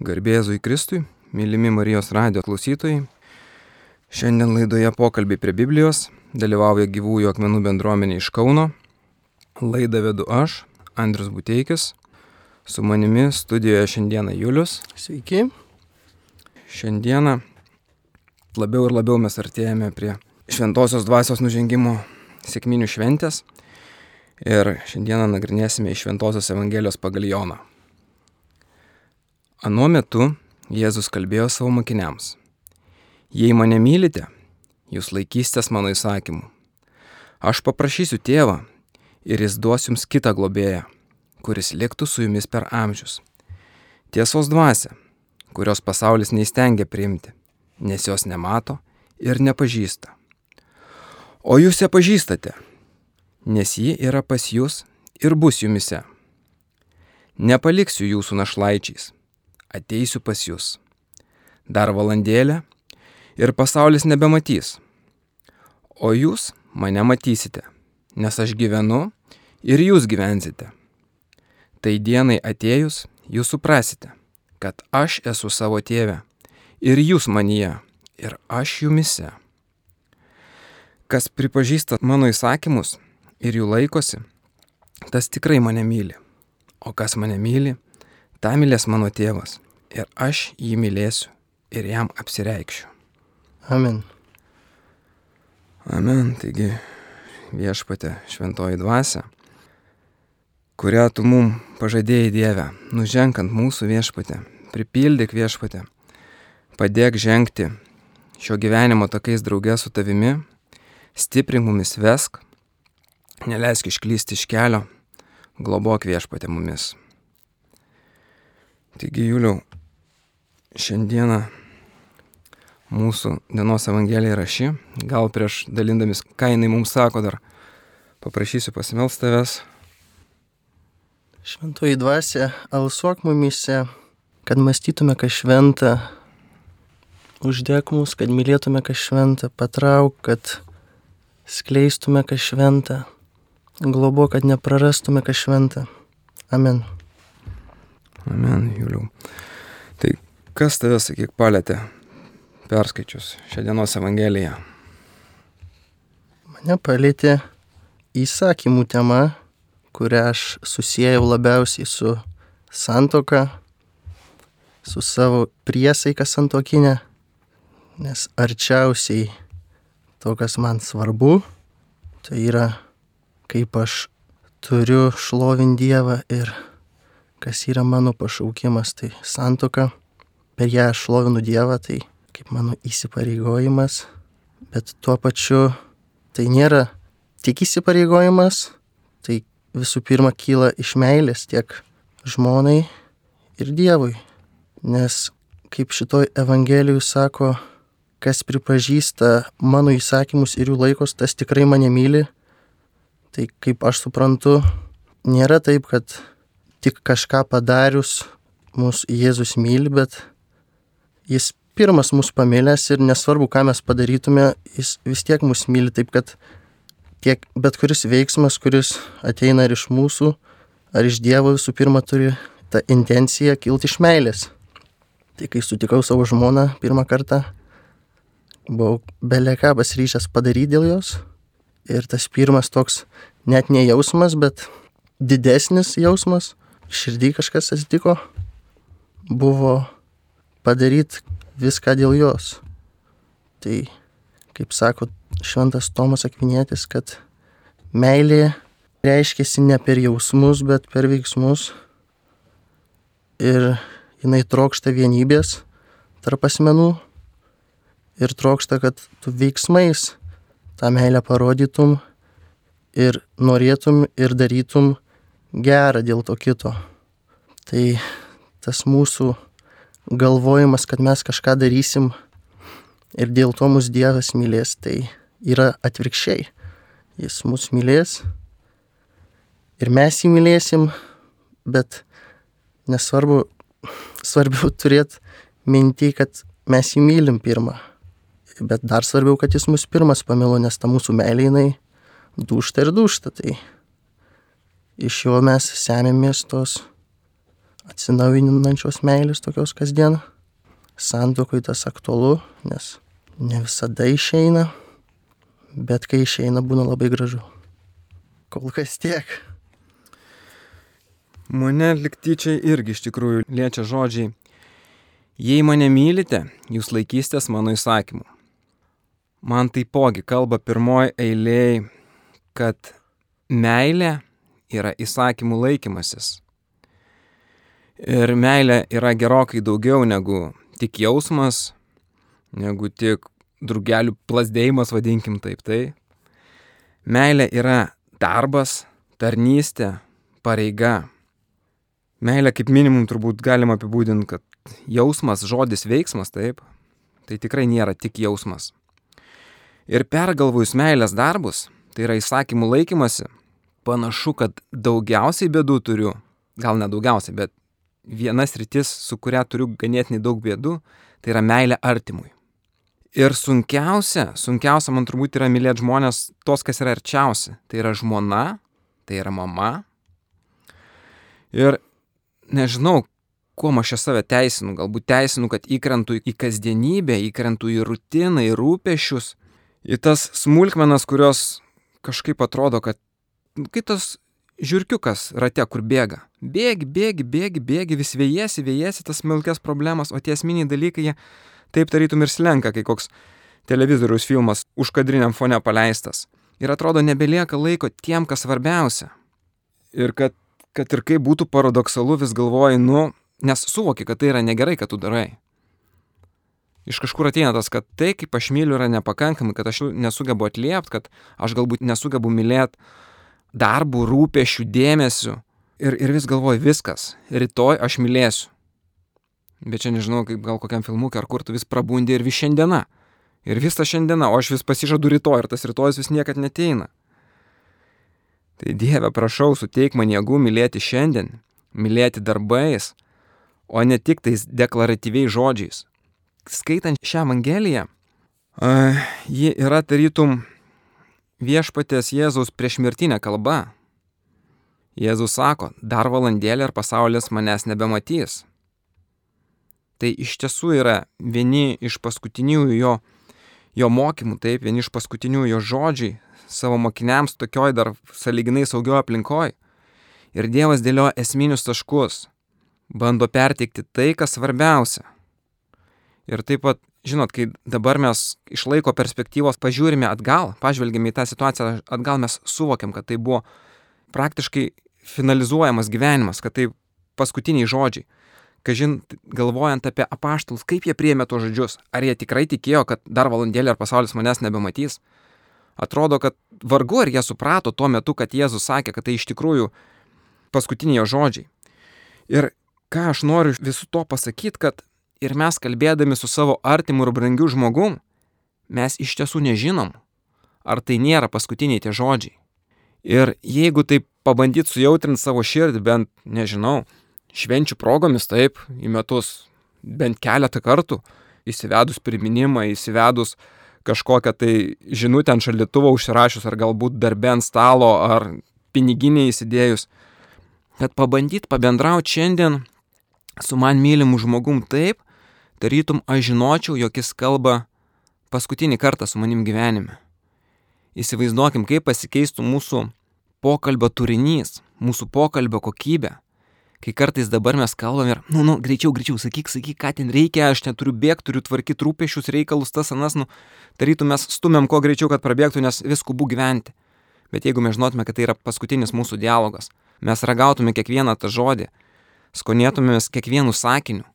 Garbėzui Kristui, mylimi Marijos radio klausytojai. Šiandien laidoje pokalbiai prie Biblijos dalyvauja gyvųjų akmenų bendruomenė iš Kauno. Laidą vedu aš, Andrius Buteikis. Su manimi studijoje šiandieną Julius. Sveiki. Šiandieną labiau ir labiau mes artėjame prie šventosios dvasios nužengimo sėkminių šventės. Ir šiandieną nagrinėsime iš šventosios Evangelijos pagal Joną. Anuo metu Jėzus kalbėjo savo mokiniams. Jei mane mylite, jūs laikysitės mano įsakymų. Aš paprašysiu tėvą ir jis duos jums kitą globėją, kuris liktų su jumis per amžius. Tiesos dvasia, kurios pasaulis neįstengia priimti, nes jos nemato ir nepažįsta. O jūs ją pažįstate, nes ji yra pas jūs ir bus jumise. Nepaliksiu jūsų našlaičiais, ateisiu pas jūs. Dar valandėlę ir pasaulis nebematys. O jūs mane matysite, nes aš gyvenu ir jūs gyvensite. Tai dienai atėjus jūs suprasite, kad aš esu savo tėve ir jūs manyje ir aš jumise. Kas pripažįsta mano įsakymus ir jų laikosi, tas tikrai mane myli. O kas mane myli, tą mylės mano tėvas ir aš jį mylėsiu ir jam apsireikšiu. Amen. Amen. Taigi viešpatė šventoji dvasia, kurią tu mum pažadėjai Dievę, nuženkant mūsų viešpatė, pripildyk viešpatė, padėk žengti šio gyvenimo takais draugė su tavimi, stiprink mumis vesk, neleisk išklysti iš kelio, globok viešpatė mumis. Taigi, Juliau, šiandieną mūsų dienos evangelija yra ši. Gal prieš dalindamis, ką jinai mums sako, dar paprašysiu pasimelst tavęs. Šventoji dvasia, alsuok mumise, kad mąstytume, kas šventa, uždėk mus, kad mylėtume, kas šventa, patrauk, kad skleistume, kas šventa, globo, kad neprarastume, kas šventa. Amen. Amen, Juliau. Tai kas tave, sakyk, palėtė perskaičius šią dienos Evangeliją? Mane palėtė įsakymų tema, kurią aš susijęjau labiausiai su santoka, su savo priesaika santokinė, nes arčiausiai to, kas man svarbu, tai yra kaip aš turiu šlovinti Dievą ir kas yra mano pašaukimas, tai santoka. Per ją aš šlovinu Dievą, tai kaip mano įsipareigojimas, bet tuo pačiu tai nėra tik įsipareigojimas, tai visų pirma kyla iš meilės tiek žmonai ir Dievui. Nes kaip šitoj Evangelijui sako, kas pripažįsta mano įsakymus ir jų laikos, tas tikrai mane myli. Tai kaip aš suprantu, nėra taip, kad tik kažką padarius mūsų Jėzus myli, bet jis pirmas mus pamilęs ir nesvarbu, ką mes padarytume, jis vis tiek mus myli taip, kad tiek bet kuris veiksmas, kuris ateina ar iš mūsų, ar iš Dievo visų pirma turi tą intenciją kilti iš meilės. Tai kai sutikau savo žmoną pirmą kartą, buvau beleka pasiryžęs padaryti dėl jos. Ir tas pirmas toks net ne jausmas, bet didesnis jausmas, širdį kažkas atsitiko, buvo padaryti viską dėl jos. Tai, kaip sako šventas Tomas Akvinėtis, kad meilė reiškiasi ne per jausmus, bet per veiksmus. Ir jinai trokšta vienybės tarp asmenų ir trokšta, kad tu veiksmais tą meilę parodytum ir norėtum ir darytum gerą dėl to kito. Tai tas mūsų galvojimas, kad mes kažką darysim ir dėl to mus Dievas mylės, tai yra atvirkščiai. Jis mus mylės ir mes jį mylėsim, bet nesvarbu, svarbiau turėti mintį, kad mes jį mylim pirmą. Bet dar svarbiau, kad jis mus pirmas pamilo, nes ta mūsų meilė jinai dušta ir dušta. Tai iš jo mes semėmės tos atsinaujinančios meilės tokios kasdien. Santokui tas aktualu, nes ne visada išeina, bet kai išeina būna labai gražu. Kol kas tiek. Mane liktyčiai irgi iš tikrųjų liečia žodžiai. Jei mane mylite, jūs laikysitės mano įsakymų. Man taipogi kalba pirmoji eilėje, kad meilė yra įsakymų laikymasis. Ir meilė yra gerokai daugiau negu tik jausmas, negu tik drugelių plasdėjimas, vadinkim taip tai. Meilė yra darbas, tarnystė, pareiga. Meilė kaip minimum turbūt galima apibūdinti, kad jausmas, žodis, veiksmas, taip, tai tikrai nėra tik jausmas. Ir pergalvojus meilės darbus, tai yra įsakymų laikymasi, panašu, kad daugiausiai bėdų turiu, gal ne daugiausiai, bet vienas rytis, su kuria turiu ganėtinai daug bėdų, tai yra meilė artimui. Ir sunkiausia, sunkiausia man turbūt yra mylėti žmonės, tos, kas yra arčiausi. Tai yra žmona, tai yra mama. Ir nežinau, kuo aš save teisinu. Galbūt teisinu, kad įkrentu į kasdienybę, įkrentu į rutiną, į rūpešius, į tas smulkmenas, kurios kažkaip atrodo, kad nu, kitas žiūrkiukas rate, kur bėga. Bėgi, bėgi, bėgi, bėgi, vis vėjėsi, vėjėsi tas smulkės problemas, o tie esminiai dalykai, jie taip tarytum ir slenka, kai koks televizoriaus filmas užkadriniam fone paleistas. Ir atrodo, nebelieka laiko tiem, kas svarbiausia. Ir kad, kad ir kaip būtų paradoksalu, vis galvoji, nu, nes suvoki, kad tai yra negerai, kad tu darai. Iš kažkur ateina tas, kad tai, kaip aš myliu, yra nepakankamai, kad aš nesugebu atliepti, kad aš galbūt nesugebu mylėti darbų, rūpešių, dėmesių. Ir, ir vis galvoju, viskas, rytoj aš mylėsiu. Bet čia nežinau, kaip gal kokiam filmukui ar kur tu vis prabundi ir vis šiandiena. Ir vis ta šiandiena, o aš vis pasižadu rytoj ir tas rytojus vis niekad neteina. Tai Dieve, prašau, suteik man jėgų mylėti šiandien, mylėti darbais, o ne tik tais deklaratyviais žodžiais. Skaitant šią Evangeliją, uh, ji yra tarytum viešpatės Jėzaus priešmirtinė kalba. Jėzus sako, dar valandėlį ir pasaulis manęs nebematys. Tai iš tiesų yra vieni iš paskutinių jo, jo mokymų, taip, vieni iš paskutinių jo žodžiai savo mokiniams tokioj dar saliginai saugioje aplinkoje. Ir Dievas dėlioja esminius taškus, bando perteikti tai, kas svarbiausia. Ir taip pat žinot, kai dabar mes iš laiko perspektyvos pažiūrime atgal, pažvelgime į tą situaciją atgal, mes suvokiam, kad tai buvo praktiškai finalizuojamas gyvenimas, kad tai paskutiniai žodžiai. Kažin, galvojant apie apaštalus, kaip jie priėmė tos žodžius, ar jie tikrai tikėjo, kad dar valandėlį ar pasaulis manęs nebematys. Atrodo, kad vargu ar jie suprato tuo metu, kad Jėzus sakė, kad tai iš tikrųjų paskutiniai jo žodžiai. Ir ką aš noriu visų to pasakyti, kad ir mes kalbėdami su savo artimu ir brangiu žmogum, mes iš tiesų nežinom, ar tai nėra paskutiniai tie žodžiai. Ir jeigu taip pabandyt sujautrinti savo širdį bent, nežinau, švenčių progomis taip, į metus bent keletą kartų, įsivedus priminimą, įsivedus kažkokią tai žinutę ant šaldytuvo užsirašius, ar galbūt darbę ant stalo, ar piniginį įsidėjus, kad pabandyt pabendrauti šiandien su man mylimu žmogum taip, tarytum aš žinočiau, jog jis kalba paskutinį kartą su manim gyvenime. Įsivaizduokim, kaip pasikeistų mūsų pokalbio turinys, mūsų pokalbio kokybė. Kai kartais dabar mes kalbam ir, nu, nu, greičiau, greičiau, sakyk, sakyk, ką ten reikia, aš neturiu bėgti, turiu tvarkyti rūpešius, reikalus, tas anas, nu, tarytum mes stumėm kuo greičiau, kad prabėgtų, nes vis kubu gyventi. Bet jeigu mes žinotume, kad tai yra paskutinis mūsų dialogas, mes ragautume kiekvieną tą žodį, skonėtumės kiekvienu sakiniu,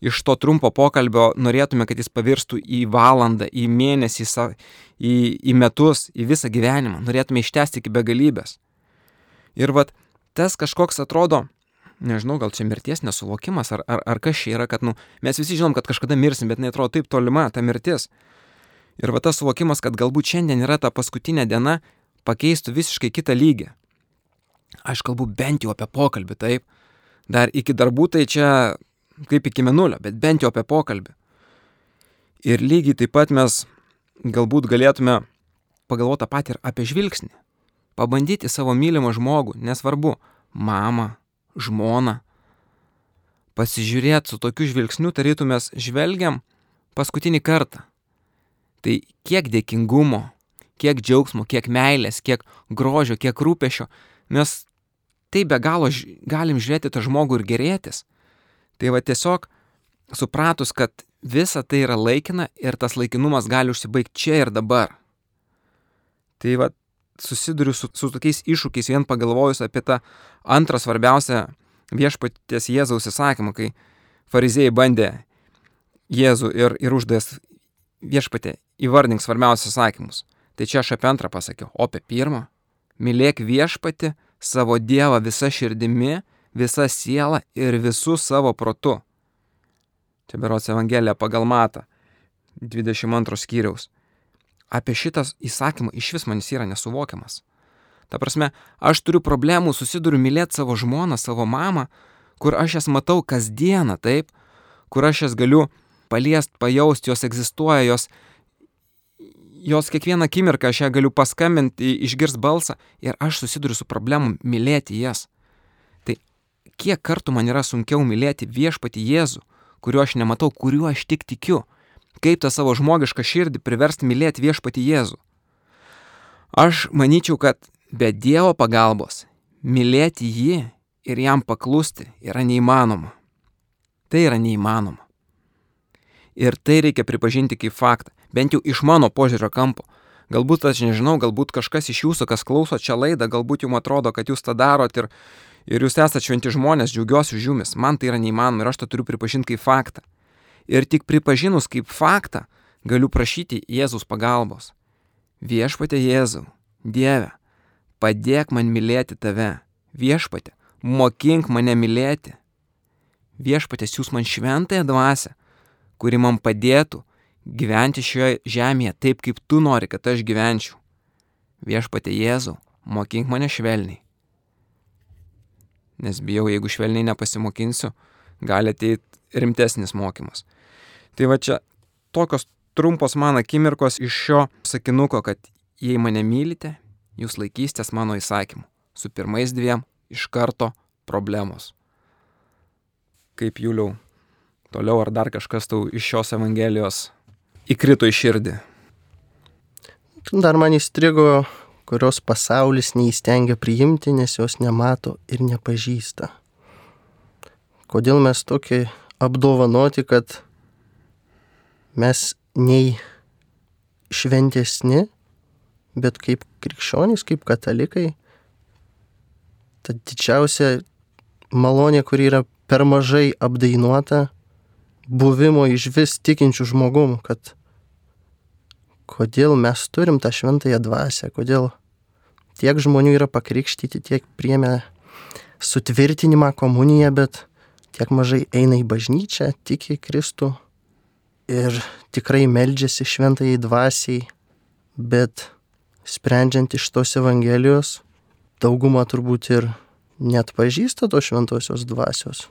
iš to trumpo pokalbio norėtume, kad jis pavirstų į valandą, į mėnesį, į, į metus, į visą gyvenimą. Norėtume ištesti iki begalybės. Ir vad, tas kažkoks atrodo, nežinau, gal čia mirties nesuvokimas, ar, ar, ar kas čia yra, kad, nu, mes visi žinom, kad kažkada mirsim, bet netrodo taip tolima ta mirtis. Ir va tas suvokimas, kad galbūt šiandien yra ta paskutinė diena, pakeistų visiškai kitą lygį. Aš kalbu bent jau apie pokalbį, taip. Dar iki darbų tai čia kaip iki menulio, bet bent jau apie pokalbį. Ir lygiai taip pat mes galbūt galėtume pagalvoti tą patį ir apie žvilgsnį. Pabandyti savo mylimą žmogų, nesvarbu, mamą, žmoną, pasižiūrėti su tokiu žvilgsniu, tarytum mes žvelgiam paskutinį kartą. Tai kiek dėkingumo, kiek džiaugsmo, kiek meilės, kiek grožio, kiek rūpešio, mes taip be galo galim žiūrėti tą žmogų ir gerėtis. Tai va tiesiog supratus, kad visa tai yra laikina ir tas laikinumas gali užsibaigti čia ir dabar. Tai va susiduriu su, su tokiais iššūkiais vien pagalvojus apie tą antrą svarbiausią viešpaties Jėzaus įsakymą, kai fariziejai bandė Jėzų ir, ir uždės viešpatė įvardink svarbiausius įsakymus. Tai čia aš apie antrą pasakiau, o apie pirmą - mylėk viešpatį savo Dievą visą širdimi, visą sielą ir visų savo protu. Čia berots Evangelija pagal matą 22 skyriaus. Apie šitas įsakymą iš vis manis yra nesuvokiamas. Ta prasme, aš turiu problemų, susiduriu mylėti savo žmoną, savo mamą, kur aš jas matau kasdieną, taip, kur aš jas galiu paliest, pajaust, jos egzistuoja, jos, jos kiekvieną akimirką aš ją galiu paskambinti, išgirs balsą ir aš susiduriu su problemu mylėti jas. Kiek kartų man yra sunkiau mylėti viešpati Jėzų, kuriuo aš nematau, kuriuo aš tik tikiu. Kaip tą savo žmogišką širdį priversti mylėti viešpati Jėzų. Aš manyčiau, kad Be Dievo pagalbos mylėti jį ir jam paklusti yra neįmanoma. Tai yra neįmanoma. Ir tai reikia pripažinti kaip faktą, bent jau iš mano požiūrio kampo. Galbūt aš nežinau, galbūt kažkas iš jūsų, kas klauso čia laidą, galbūt jums atrodo, kad jūs tą darot ir, ir jūs esate šventi žmonės, džiaugiuosi už jumis. Man tai yra neįmanoma ir aš tą turiu pripažinti kaip faktą. Ir tik pripažinus kaip faktą, galiu prašyti Jėzus pagalbos. Viešpatė Jėzau, Dieve, padėk man mylėti tave. Viešpatė, mokink mane mylėti. Viešpatė, siūs man šventąją dvasę, kuri man padėtų gyventi šioje žemėje taip, kaip tu nori, kad aš gyvenčiau. Viešpatė Jėzau, mokink mane švelniai. Nes bijau, jeigu švelniai nepasimokinsiu, gali ateiti rimtesnis mokymas. Tai va čia tokios trumpos man akimirkos iš šio sakinuko, kad jei mane mylite, jūs laikysitės mano įsakymų. Su pirmais dviem iš karto problemos. Kaip Juliau, toliau ar dar kažkas tau iš šios Evangelijos įkrito į širdį? Dar man įstrigo, kurios pasaulis neįstengia priimti, nes jos nemato ir nepažįsta. Kodėl mes tokie apdovanoti, kad mes nei šventesni, bet kaip krikščionys, kaip katalikai, ta didžiausia malonė, kuri yra per mažai apdainuota, buvimo iš vis tikinčių žmogum, kad kodėl mes turim tą šventąją dvasę, kodėl tiek žmonių yra pakrikštyti, tiek priemė sutvirtinimą komuniją, bet tiek mažai eina į bažnyčią, tiki Kristų ir tikrai meldžiasi šventai dvasiai, bet sprendžiant iš tos Evangelijos, dauguma turbūt ir net pažįsta tos šventosios dvasios.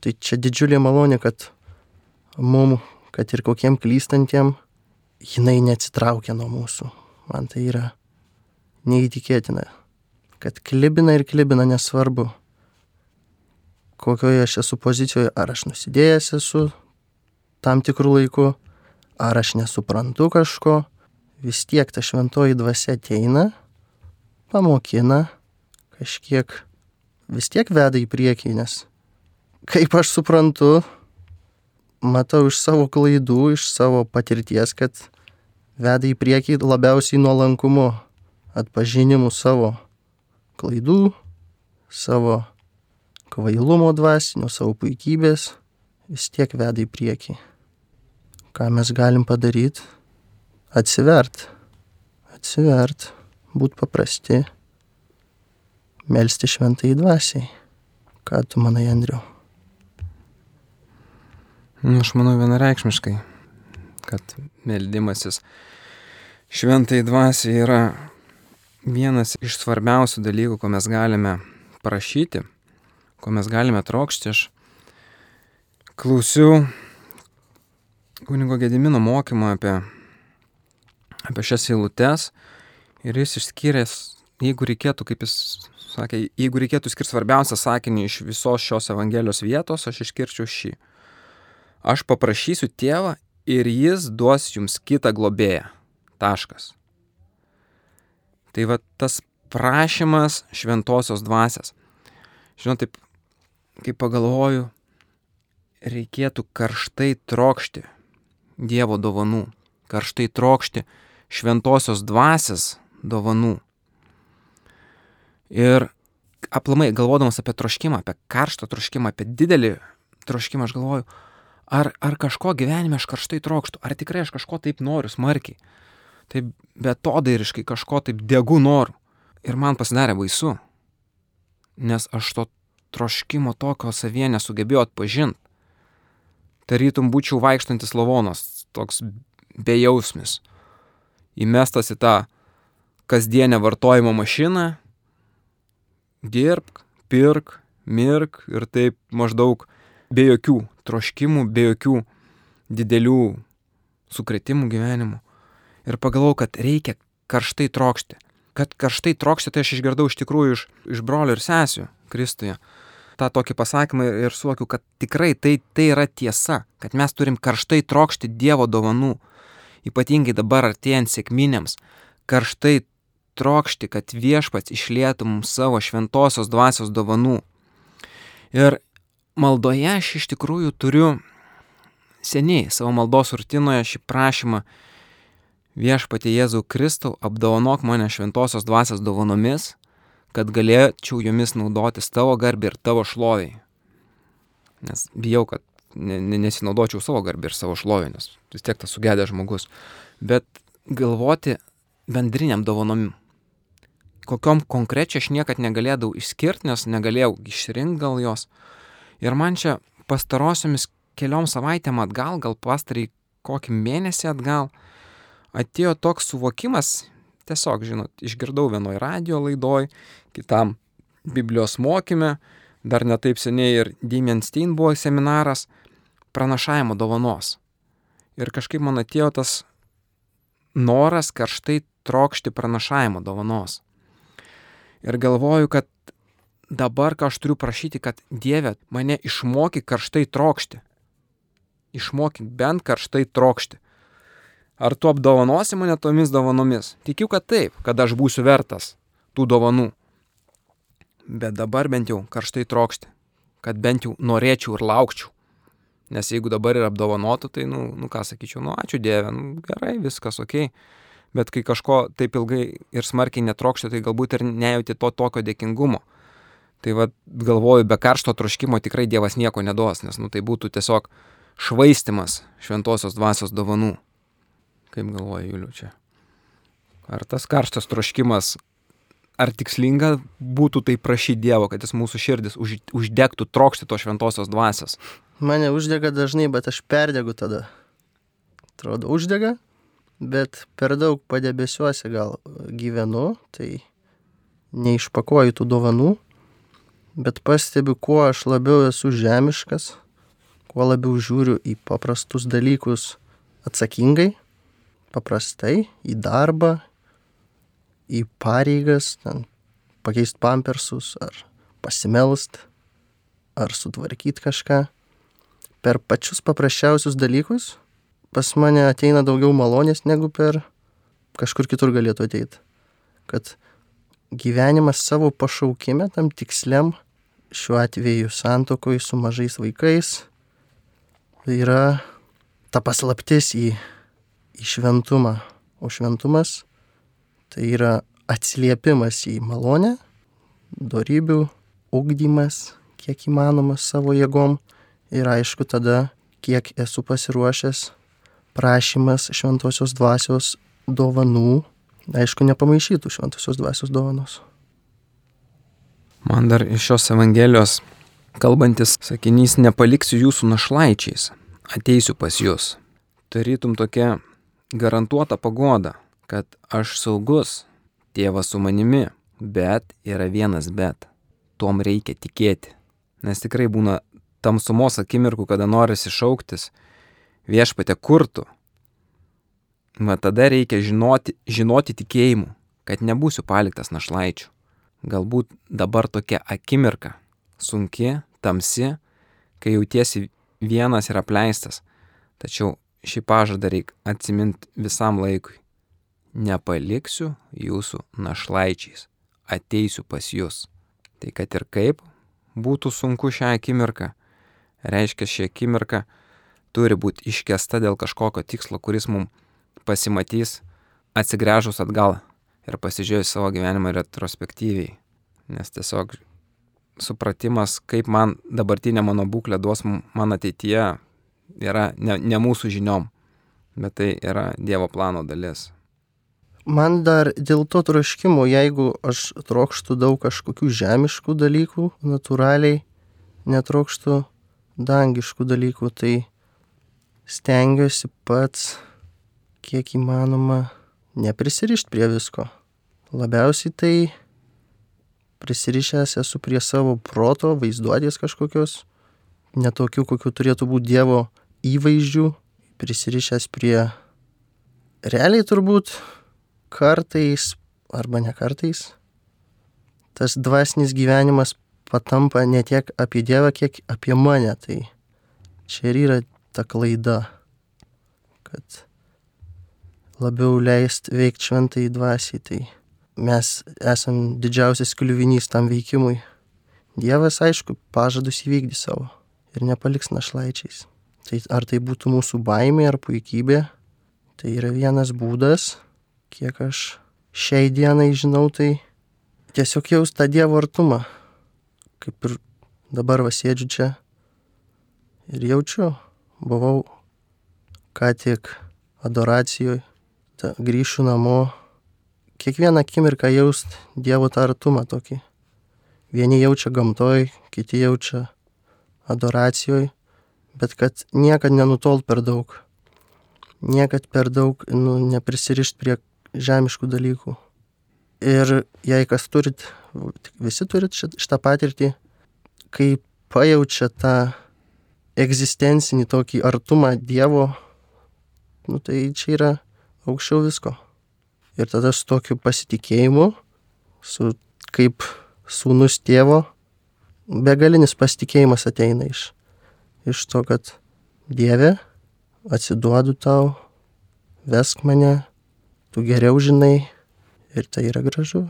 Tai čia didžiulė malonė, kad mum, kad ir kokiem klystantiem, jinai neatsitraukia nuo mūsų. Man tai yra neįtikėtina, kad klibina ir klibina nesvarbu, kokioje aš esu pozicijoje, ar aš nusidėjęs esu tam tikrų laikų, ar aš nesuprantu kažko, vis tiek ta šventoji dvasia ateina, pamokina, kažkiek vis tiek veda į priekį, nes kaip aš suprantu, matau iš savo klaidų, iš savo patirties, kad veda į priekį labiausiai nuolankumu, atpažinimu savo klaidų, savo kvailumo dvasinio, savo puikybės, vis tiek veda į priekį. Ką mes galim padaryti? atsivert, atsivert, būt paprasti, melstį šventai dvasiai. Ką tu manai, Andriu? Nu, aš manau vienareikšmiškai, kad meldimasis šventai dvasiai yra vienas iš svarbiausių dalykų, ko mes galime prašyti, ko mes galime trokšti. Aš klausiau kunigo Gedimino mokymą apie apie šias eilutes ir jis išskyręs jeigu reikėtų, kaip jis sakė, jeigu reikėtų skirti svarbiausią sakinį iš visos šios Evangelijos vietos, aš išskirčiau šį. Aš paprašysiu tėvą ir jis duos jums kitą globėją. Taškas. Tai va tas prašymas šventosios dvasios. Žinot, taip, kaip pagalvoju, reikėtų karštai trokšti Dievo dovanų, karštai trokšti šventosios dvasios dovanų. Ir aplamai galvodamas apie troškimą, apie karštą troškimą, apie didelį troškimą, aš galvoju, ar, ar kažko gyvenime aš karštai trokštų, ar tikrai aš kažko taip noriu smarkiai, taip betodairiškai kažko taip degu noriu. Ir man pasidarė baisu, nes aš to troškimo tokio savie nesugebėjau atpažinti. Tarytum būčiau vaikštantis lavonas, toks bejausmis, įmestas į tą kasdienę vartojimo mašiną, dirbk, pirk, mirk ir taip maždaug be jokių troškimų, be jokių didelių sukretimų gyvenimų. Ir pagalvojau, kad reikia karštai trokšti. Kad karštai trokšti, tai aš išgirdau iš tikrųjų iš, iš brolių ir sesių Kristuje. Ta tokį pasakymą ir suokiu, kad tikrai tai, tai yra tiesa, kad mes turim karštai trokšti Dievo dovanų. Ypatingai dabar artėjant sėkminėms, karštai trokšti, kad viešpats išlėtų mums savo šventosios dvasios dovanų. Ir maldoje aš iš tikrųjų turiu seniai savo maldos rutinoje šį prašymą viešpatį Jėzų Kristau apdovanok mane šventosios dvasios dovanomis, kad galėčiau jomis naudotis tavo garbį ir tavo šloviai. Nes bijau, kad nesinaudočiau savo garbį ir savo šlovį, nes vis tiek tas sugedęs žmogus. Bet galvoti bendriniam dovanomim. Kokiom konkrečiai aš niekad negalėdavau išskirti, nes negalėjau išrinkti gal jos. Ir man čia pastarosiomis keliom savaitėm atgal, gal pastarai kokį mėnesį atgal, atėjo toks suvokimas, tiesiog, žinot, išgirdau vienoje radio laidoj, kitam Biblijos mokyme, dar netaip seniai ir Damien Stein buvo seminaras pranašavimo dovanos. Ir kažkaip man atėjo tas noras karštai trokšti pranašavimo dovanos. Ir galvoju, kad dabar, ką aš turiu prašyti, kad Dieve mane išmoky karštai trokšti. Išmokyk bent karštai trokšti. Ar tu apdovanosi mane tomis dovanomis? Tikiu, kad taip, kad aš būsiu vertas tų dovanų. Bet dabar bent jau karštai trokšti, kad bent jau norėčiau ir laukčiau. Nes jeigu dabar yra apdovanotų, tai, nu, nu ką sakyčiau, nu ačiū Dieve, nu, gerai, viskas ok. Bet kai kažko taip ilgai ir smarkiai netrokšti, tai galbūt ir nejauti to tokio dėkingumo. Tai vad galvoju, be karšto troškimo tikrai Dievas nieko neduos, nes nu, tai būtų tiesiog švaistimas šventosios dvasios dovanų. Kaip galvoja Juliu čia? Ar tas karštas troškimas ar tikslinga būtų tai prašyti Dievo, kad jis mūsų širdis už, uždegtų trokšti to šventosios dvasios? Mane uždega dažnai, bet aš perdegu tada. Atrodo, uždega, bet per daug padebesiuose gal gyvenu, tai neišpakuoju tų dovanų, bet pastebiu, kuo aš labiau esu žemiškas, kuo labiau žiūriu į paprastus dalykus atsakingai, paprastai, į darbą, į pareigas, ten, pakeisti pampersus ar pasimelst, ar sutvarkyti kažką. Per pačius paprasčiausius dalykus pas mane ateina daugiau malonės negu per kažkur kitur galėtų ateiti. Kad gyvenimas savo pašaukime, tam tiksliam, šiuo atveju santokoj su mažais vaikais, yra ta paslaptis į, į šventumą. O šventumas Tai yra atsiliepimas į malonę, darybių, ugdymas, kiek įmanoma savo jėgom ir aišku tada, kiek esu pasiruošęs prašymas šventosios dvasios dovanų, aišku, nepamaišytų šventosios dvasios dovanos. Man dar iš šios Evangelijos kalbantis sakinys nepaliksiu jūsų našlaičiais, ateisiu pas jūs. Tarytum tokia garantuota pagoda, kad aš saugus, tėvas su manimi, bet yra vienas bet. Tuom reikia tikėti. Nes tikrai būna tamsumos akimirkų, kada norisi šauktis viešpate kurtų. Va tada reikia žinoti, žinoti tikėjimu, kad nebūsiu paliktas našlaičių. Galbūt dabar tokia akimirka, sunki, tamsi, kai jautiesi vienas ir apleistas, tačiau šį pažadą reikia atsiminti visam laikui. Nepaliksiu jūsų našlaičiais, ateisiu pas jūs. Tai kad ir kaip būtų sunku šią akimirką, reiškia šią akimirką turi būti iškesta dėl kažkokio tikslo, kuris mums pasimatys atsigręžus atgal ir pasižiūrėjus savo gyvenimą retrospektyviai. Nes tiesiog supratimas, kaip man dabartinė mano būklė duos man ateityje, yra ne, ne mūsų žiniom, bet tai yra Dievo plano dalis. Man dar dėl to troškimo, jeigu aš trokštų daug kažkokių žemiškų dalykų, natūraliai netrokštų dangiškų dalykų, tai stengiuosi pats, kiek įmanoma, neprisirišti prie visko. Labiausiai tai prisirišęs esu prie savo proto, vaizduotės kažkokios, netokių, kokių turėtų būti Dievo įvaizdžių, prisirišęs prie realiai turbūt kartais arba ne kartais tas dvasinis gyvenimas patampa ne tiek apie Dievą, kiek apie mane. Tai čia ir yra ta klaida, kad labiau leist veikti šventai dvasiai. Tai mes esam didžiausias kliuvinys tam veikimui. Dievas, aišku, pažadus įvykdys savo ir nepaliks našlaičiais. Tai ar tai būtų mūsų baimė ar puikybė, tai yra vienas būdas, kiek aš šiai dienai žinau, tai tiesiog jaus tą Dievo artumą. Kaip ir dabar vasėdžiu čia ir jaučiu, buvau ką tik adoracijoje, grįšiu namo, kiekvieną akimirką jaust Dievo tą artumą tokį. Vieni jaučia gamtoj, kiti jaučia adoracijoj, bet kad niekad nenutolt per daug. Niekad per daug nu, neprisirišt prie žemiškų dalykų. Ir jei kas turit, visi turit šitą patirtį, kai pajaučia tą egzistencinį tokį artumą Dievo, nu, tai čia yra aukščiau visko. Ir tada su tokiu pasitikėjimu, su kaip sūnus tėvo, begalinis pasitikėjimas ateina iš, iš to, kad Dieve, atsiduodu tau, vesk mane, tu geriau žinai ir tai yra gražu.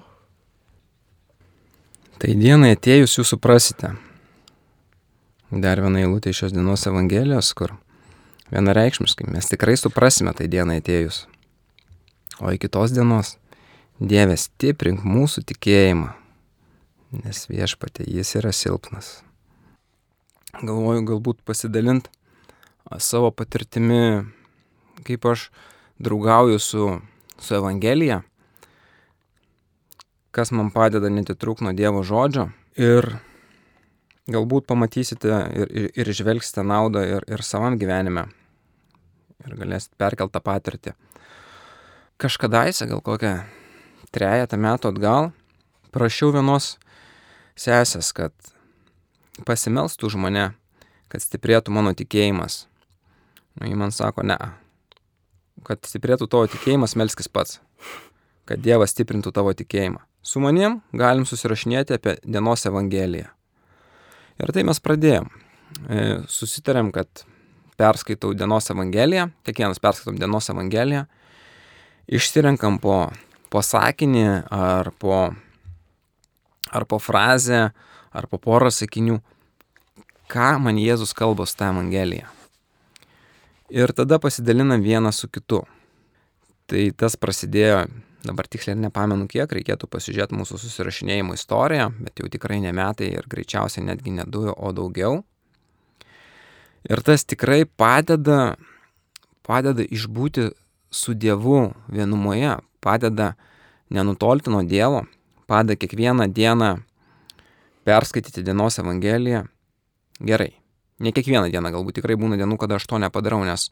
Tai dienai atėjus jūs suprasite. Dar viena eilutė iš šios dienos Evangelijos, kur vienareikšmiškai mes tikrai suprasime tai dienai atėjus. O iki tos dienos Dieve stiprink mūsų tikėjimą, nes viešpatė jis yra silpnas. Galvoju galbūt pasidalint savo patirtimi, kaip aš draugauju su, su Evangelija, kas man padeda netitrūk nuo Dievo žodžio. Ir galbūt pamatysite ir, ir, ir žvelgsite naudą ir, ir savam gyvenime. Ir galėsite perkeltą patirtį kažkadaise, gal kokią trejatą metų atgal, prašiau vienos sesės, kad pasimelstų už mane, kad stiprėtų mano tikėjimas. Nu, ji man sako, ne, kad stiprėtų tavo tikėjimas, melskis pats, kad Dievas stiprintų tavo tikėjimą. Su manim galim susirašinėti apie dienos evangeliją. Ir tai mes pradėjom. E, susitarėm, kad perskaitau dienos evangeliją, kiekvienas perskaitom dienos evangeliją išsirenkam po, po sakinį ar po, ar po frazę, ar po porą sakinių, ką man Jėzus kalba su tą Evangeliją. Ir tada pasidalinam vieną su kitu. Tai tas prasidėjo, dabar tiksliai nepamenu kiek, reikėtų pasižiūrėti mūsų susirašinėjimo istoriją, bet jau tikrai ne metai ir greičiausiai netgi ne du, o daugiau. Ir tas tikrai padeda, padeda išbūti su Dievu vienumoje, padeda nenutolti nuo Dievo, padeda kiekvieną dieną perskaityti dienos Evangeliją. Gerai. Ne kiekvieną dieną, galbūt tikrai būna dienų, kada aš to nepadarau, nes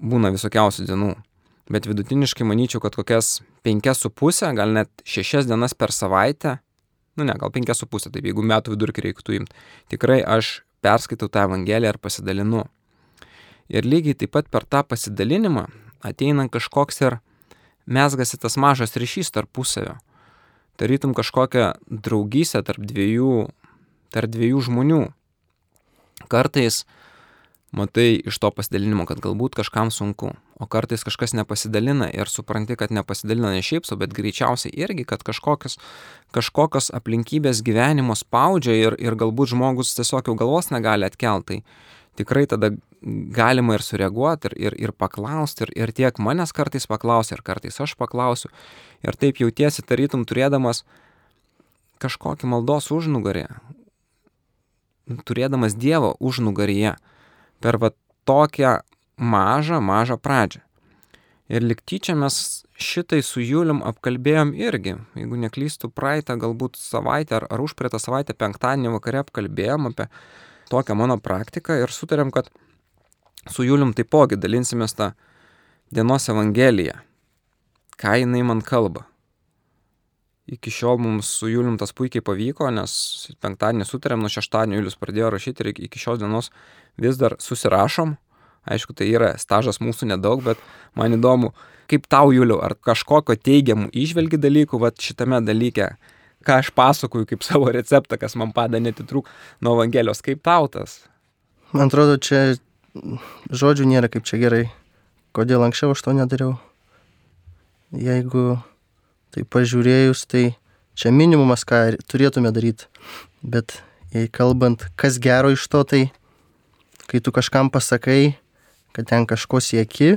būna visokiausių dienų. Bet vidutiniškai manyčiau, kad kokias penkias su pusę, gal net šešias dienas per savaitę, nu ne, gal penkias su pusę, taip jeigu metų vidurkį reiktų imti, tikrai aš perskaitau tą Evangeliją ir pasidalinu. Ir lygiai taip pat per tą pasidalinimą ateina kažkoks ir mesgasi tas mažas ryšys tarpusavio. Tarytum kažkokią draugystę tarp dviejų, tarp dviejų žmonių. Kartais matai iš to pasidalinimo, kad galbūt kažkam sunku, o kartais kažkas nepasidalina ir supranti, kad nepasidalina ne šiaip, bet greičiausiai irgi, kad kažkokios, kažkokios aplinkybės gyvenimo spaudžia ir, ir galbūt žmogus tiesiog jau galvos negali atkeltai. Tikrai tada galima ir sureaguoti, ir, ir, ir paklausti, ir, ir tiek manęs kartais paklausia, ir kartais aš paklausiu. Ir taip jautiesi tarytum turėdamas kažkokį maldos užnugarį, turėdamas Dievo užnugaryje per va tokią mažą, mažą pradžią. Ir liktyčia mes šitai su Julium apkalbėjom irgi, jeigu neklystų praeitą galbūt savaitę ar, ar užpraeitą savaitę penktadienį vakare apkalbėjom apie tokią mano praktiką ir sutarėm, kad su Julium taipogi dalinsimės tą dienos evangeliją, ką jinai man kalba. Iki šiol mums su Julium tas puikiai pavyko, nes penktadienį sutarėm, nuo šeštadienio Julius pradėjo rašyti ir iki šios dienos vis dar susirašom. Aišku, tai yra stažas mūsų nedaug, bet man įdomu, kaip tau, Juliu, ar kažkokio teigiamų išvelgi dalykų va, šitame dalyke, ką aš pasakoju kaip savo receptą, kas man padeda netitrūk nuo Evangelijos, kaip tau tas? Man atrodo, čia žodžių nėra kaip čia gerai. Kodėl anksčiau aš to nedariau? Jeigu tai pažiūrėjus, tai čia minimumas, ką turėtume daryti. Bet jei kalbant, kas gero iš to, tai kai tu kažkam pasakai, kad ten kažko sieki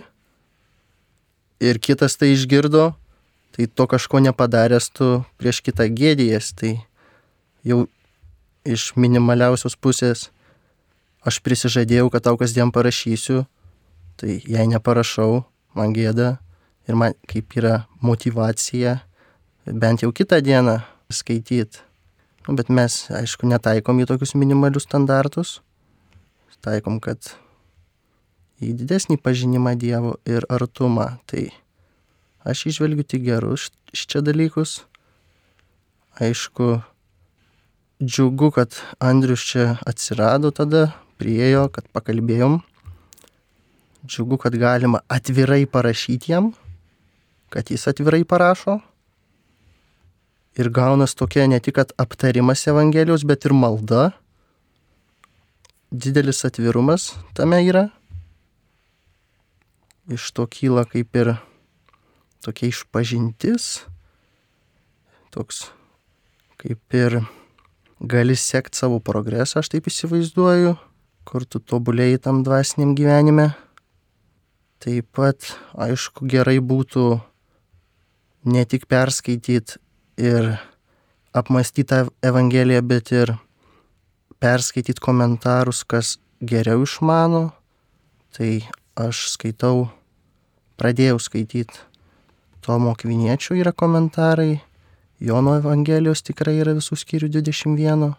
ir kitas tai išgirdo, tai to kažko nepadaręs tu prieš kitą gėdėjas, tai jau iš minimaliausios pusės aš prisižadėjau, kad tau kasdien parašysiu, tai jei neparašau, man gėda ir man kaip yra motivacija bent jau kitą dieną skaityti. Nu, bet mes, aišku, netaikom į tokius minimalius standartus taikom, kad į didesnį pažinimą Dievo ir artumą. Tai aš išvelgiu tik gerus čia dalykus. Aišku, džiugu, kad Andrius čia atsirado tada, priejo, kad pakalbėjom. Džiugu, kad galima atvirai parašyti jam, kad jis atvirai parašo. Ir gaunas tokia ne tik aptarimas Evangelijos, bet ir malda didelis atvirumas tame yra. Iš to kyla kaip ir tokia išpažintis, toks kaip ir gali sekti savo progresą, aš taip įsivaizduoju, kur tu tobulėjai tam dvasiniam gyvenime. Taip pat, aišku, gerai būtų ne tik perskaityti ir apmastyti tą Evangeliją, bet ir perskaityti komentarus, kas geriau išmano, tai aš skaitau, pradėjau skaityti Tomo Kviniečio yra komentarai, Jono Evangelijos tikrai yra visų skyrių 21,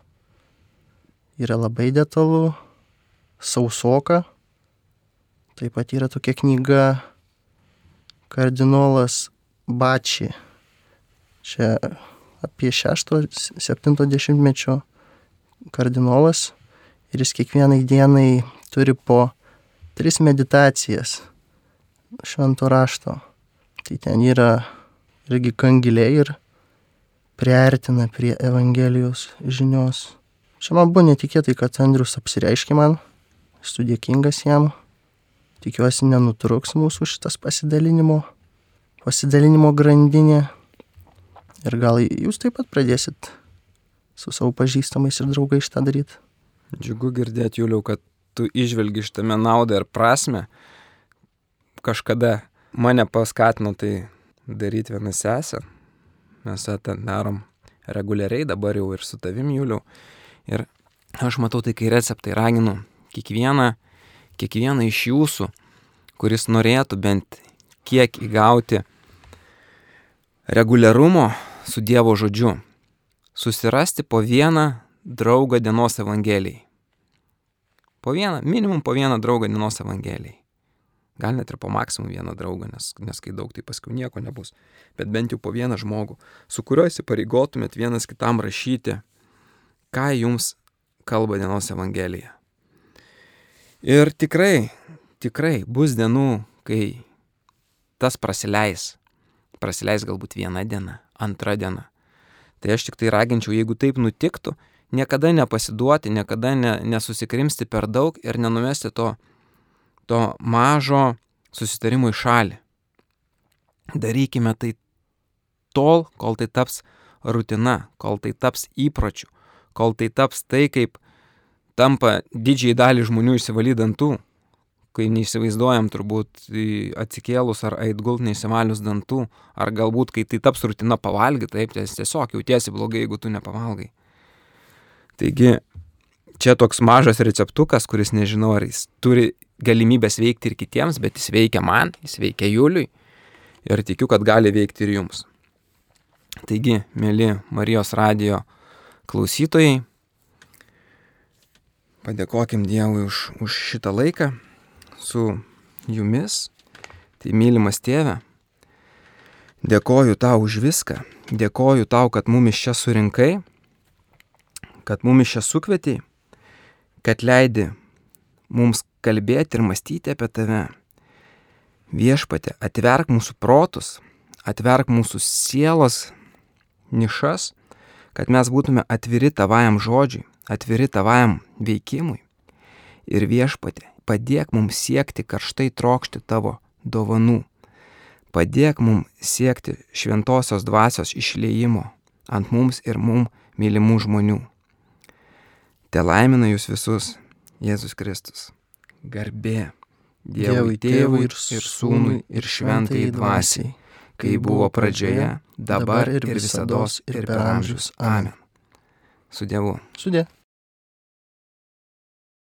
yra labai detalu, sausoka, taip pat yra tokia knyga. Kardinolas Bači, čia apie 6-70 mečio kardinolas. Ir jis kiekvienai dienai turi po tris meditacijas švento rašto. Tai ten yra irgi kangiliai ir priartina prie Evangelijos žinios. Čia man buvo netikėtai, kad Andrius apsireiškė man, esu dėkingas jam, tikiuosi nenutruks mūsų šitas pasidalinimo, pasidalinimo grandinė. Ir gal jūs taip pat pradėsit su savo pažįstamais ir draugais šitą daryti. Džiugu girdėti, Juliau, kad tu išvelgi šitame naudą ir prasme. Kažkada mane paskatino tai daryti vieną sesę. Mes tą darom reguliariai, dabar jau ir su tavim, Juliau. Ir aš matau tai, kai receptai raginu kiekvieną, kiekvieną iš jūsų, kuris norėtų bent kiek įgauti reguliarumo su Dievo žodžiu, susirasti po vieną draugą dienos Evangelijai. Po vieną, minimum po vieną draugą dienos Evangelijai. Gal net ir po maksimum vieną draugą, nes, nes kai daug, tai paskui nieko nebus. Bet bent jau po vieną žmogų, su kuriuo įsipareigotumėt vienas kitam rašyti, ką jums kalba dienos Evangelija. Ir tikrai, tikrai bus dienų, kai tas prasileis, prasileis galbūt viena diena, antra diena. Tai aš tik tai raginčiau, jeigu taip nutiktų, niekada nepasiduoti, niekada ne, nesusikrimsti per daug ir nenumesti to, to mažo susitarimo į šalį. Darykime tai tol, kol tai taps rutina, kol tai taps įpročiu, kol tai taps tai, kaip tampa didžiai dalį žmonių išsivalydantų, kai neįsivaizduojam turbūt atsikėlus ar ait gult neįsivalius dantų, ar galbūt kai tai taps rutina pavalgyti, taip, tai tiesiog jautiesi blogai, jeigu tu nepavalgai. Taigi, čia toks mažas receptukas, kuris nežinau, ar jis turi galimybės veikti ir kitiems, bet jis veikia man, jis veikia Juliui ir tikiu, kad gali veikti ir jums. Taigi, mėly Marijos radio klausytojai, padėkokim Dievui už, už šitą laiką su jumis. Tai mylimas tėve, dėkoju tau už viską, dėkoju tau, kad mumis čia surinkai, kad mumis čia sukvietiai, kad leidi mums kalbėti ir mąstyti apie tave. Viešpatė, atverk mūsų protus, atverk mūsų sielos nišas, kad mes būtume atviri tavajam žodžiui, atviri tavajam veikimui. Ir viešpatė, padėk mums siekti karštai trokšti tavo dovanų. Padėk mums siekti šventosios dvasios išleimo ant mums ir mum mylimų žmonių. Te laimina jūs visus Jėzus Kristus. Garbė Dievui Tėvui ir, Sūnui ir Šventai Dvasiai, kai buvo pradžioje, dabar ir visada ir per amžius. Amen. Su Dievu. Sudė.